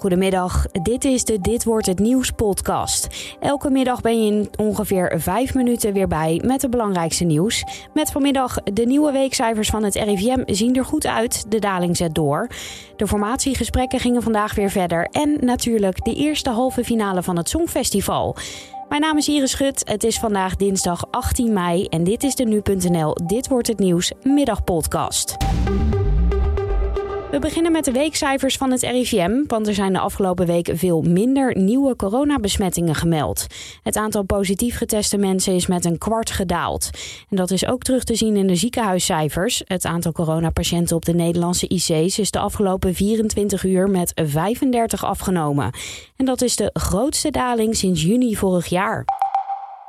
Goedemiddag, dit is de Dit wordt het nieuws podcast. Elke middag ben je in ongeveer vijf minuten weer bij met het belangrijkste nieuws. Met vanmiddag de nieuwe weekcijfers van het RIVM zien er goed uit, de daling zet door. De formatiegesprekken gingen vandaag weer verder en natuurlijk de eerste halve finale van het Songfestival. Mijn naam is Iris Schut, het is vandaag dinsdag 18 mei en dit is de Nu.nl Dit wordt het nieuws middagpodcast. We beginnen met de weekcijfers van het RIVM, want er zijn de afgelopen week veel minder nieuwe coronabesmettingen gemeld. Het aantal positief geteste mensen is met een kwart gedaald. En dat is ook terug te zien in de ziekenhuiscijfers. Het aantal coronapatiënten op de Nederlandse IC's is de afgelopen 24 uur met 35 afgenomen. En dat is de grootste daling sinds juni vorig jaar.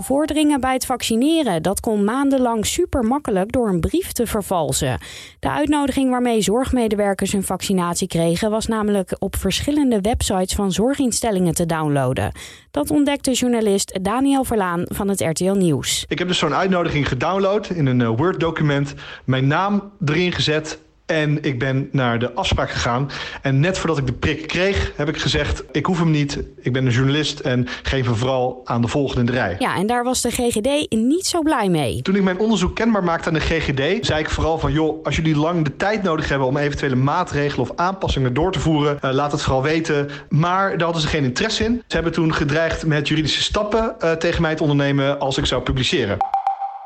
Vorderingen bij het vaccineren, dat kon maandenlang super makkelijk door een brief te vervalsen. De uitnodiging waarmee zorgmedewerkers hun vaccinatie kregen was namelijk op verschillende websites van zorginstellingen te downloaden. Dat ontdekte journalist Daniel Verlaan van het RTL Nieuws. Ik heb dus zo'n uitnodiging gedownload in een eh, Word-document, mijn naam erin gezet en ik ben naar de afspraak gegaan. En net voordat ik de prik kreeg, heb ik gezegd: Ik hoef hem niet. Ik ben een journalist en geef hem vooral aan de volgende in de rij. Ja, en daar was de GGD niet zo blij mee. Toen ik mijn onderzoek kenbaar maakte aan de GGD, zei ik vooral van: joh, als jullie lang de tijd nodig hebben om eventuele maatregelen of aanpassingen door te voeren, uh, laat het vooral weten. Maar daar hadden ze geen interesse in. Ze hebben toen gedreigd met juridische stappen uh, tegen mij te ondernemen als ik zou publiceren.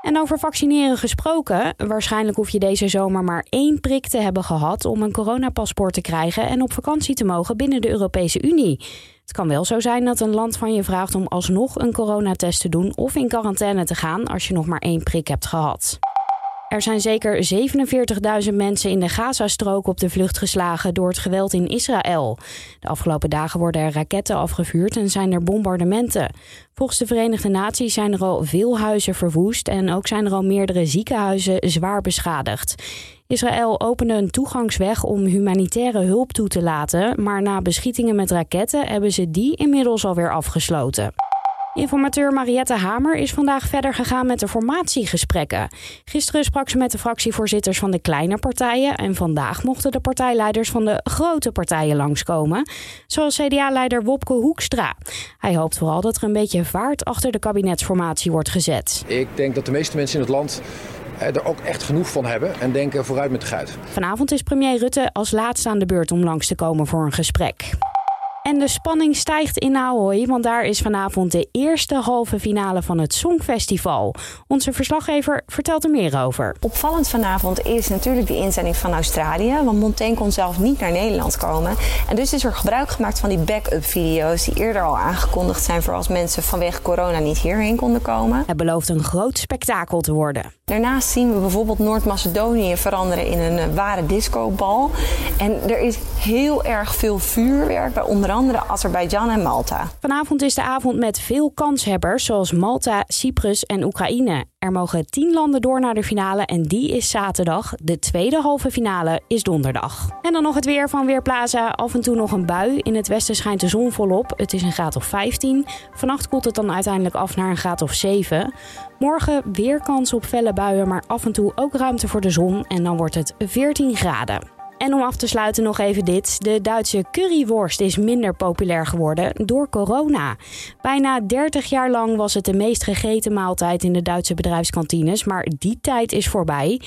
En over vaccineren gesproken, waarschijnlijk hoef je deze zomer maar één prik te hebben gehad om een coronapaspoort te krijgen en op vakantie te mogen binnen de Europese Unie. Het kan wel zo zijn dat een land van je vraagt om alsnog een coronatest te doen of in quarantaine te gaan als je nog maar één prik hebt gehad. Er zijn zeker 47.000 mensen in de Gazastrook op de vlucht geslagen door het geweld in Israël. De afgelopen dagen worden er raketten afgevuurd en zijn er bombardementen. Volgens de Verenigde Naties zijn er al veel huizen verwoest en ook zijn er al meerdere ziekenhuizen zwaar beschadigd. Israël opende een toegangsweg om humanitaire hulp toe te laten, maar na beschietingen met raketten hebben ze die inmiddels alweer afgesloten. Informateur Mariette Hamer is vandaag verder gegaan met de formatiegesprekken. Gisteren sprak ze met de fractievoorzitters van de kleine partijen en vandaag mochten de partijleiders van de grote partijen langskomen, zoals CDA-leider Wopke Hoekstra. Hij hoopt vooral dat er een beetje vaart achter de kabinetsformatie wordt gezet. Ik denk dat de meeste mensen in het land er ook echt genoeg van hebben en denken vooruit met de guit. Vanavond is premier Rutte als laatste aan de beurt om langs te komen voor een gesprek. En de spanning stijgt in Ahoy, want daar is vanavond de eerste halve finale van het Songfestival. Onze verslaggever vertelt er meer over. Opvallend vanavond is natuurlijk de inzending van Australië, want Montaigne kon zelf niet naar Nederland komen. En dus is er gebruik gemaakt van die backup video's die eerder al aangekondigd zijn voor als mensen vanwege corona niet hierheen konden komen. Het belooft een groot spektakel te worden. Daarnaast zien we bijvoorbeeld Noord-Macedonië veranderen in een ware discobal. En er is heel erg veel vuurwerk bij onder andere Azerbeidzjan en Malta. Vanavond is de avond met veel kanshebbers zoals Malta, Cyprus en Oekraïne. Er mogen tien landen door naar de finale en die is zaterdag. De tweede halve finale is donderdag. En dan nog het weer van Weerplaza. Af en toe nog een bui. In het westen schijnt de zon volop. Het is een graad of 15. Vannacht koelt het dan uiteindelijk af naar een graad of 7. Morgen weer kans op felle buien, maar af en toe ook ruimte voor de zon. En dan wordt het 14 graden. En om af te sluiten nog even dit. De Duitse curryworst is minder populair geworden door corona. Bijna 30 jaar lang was het de meest gegeten maaltijd in de Duitse bedrijfskantines, maar die tijd is voorbij.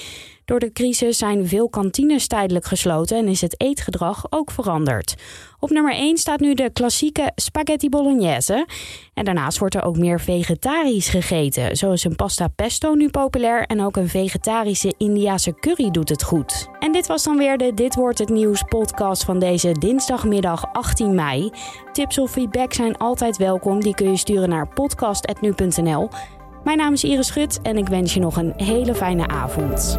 Door de crisis zijn veel kantines tijdelijk gesloten en is het eetgedrag ook veranderd. Op nummer 1 staat nu de klassieke spaghetti bolognese. En daarnaast wordt er ook meer vegetarisch gegeten. Zo is een pasta pesto nu populair en ook een vegetarische Indiase curry doet het goed. En dit was dan weer de Dit wordt het nieuws podcast van deze dinsdagmiddag 18 mei. Tips of feedback zijn altijd welkom. Die kun je sturen naar podcast.nu.nl. Mijn naam is Iris Schut en ik wens je nog een hele fijne avond.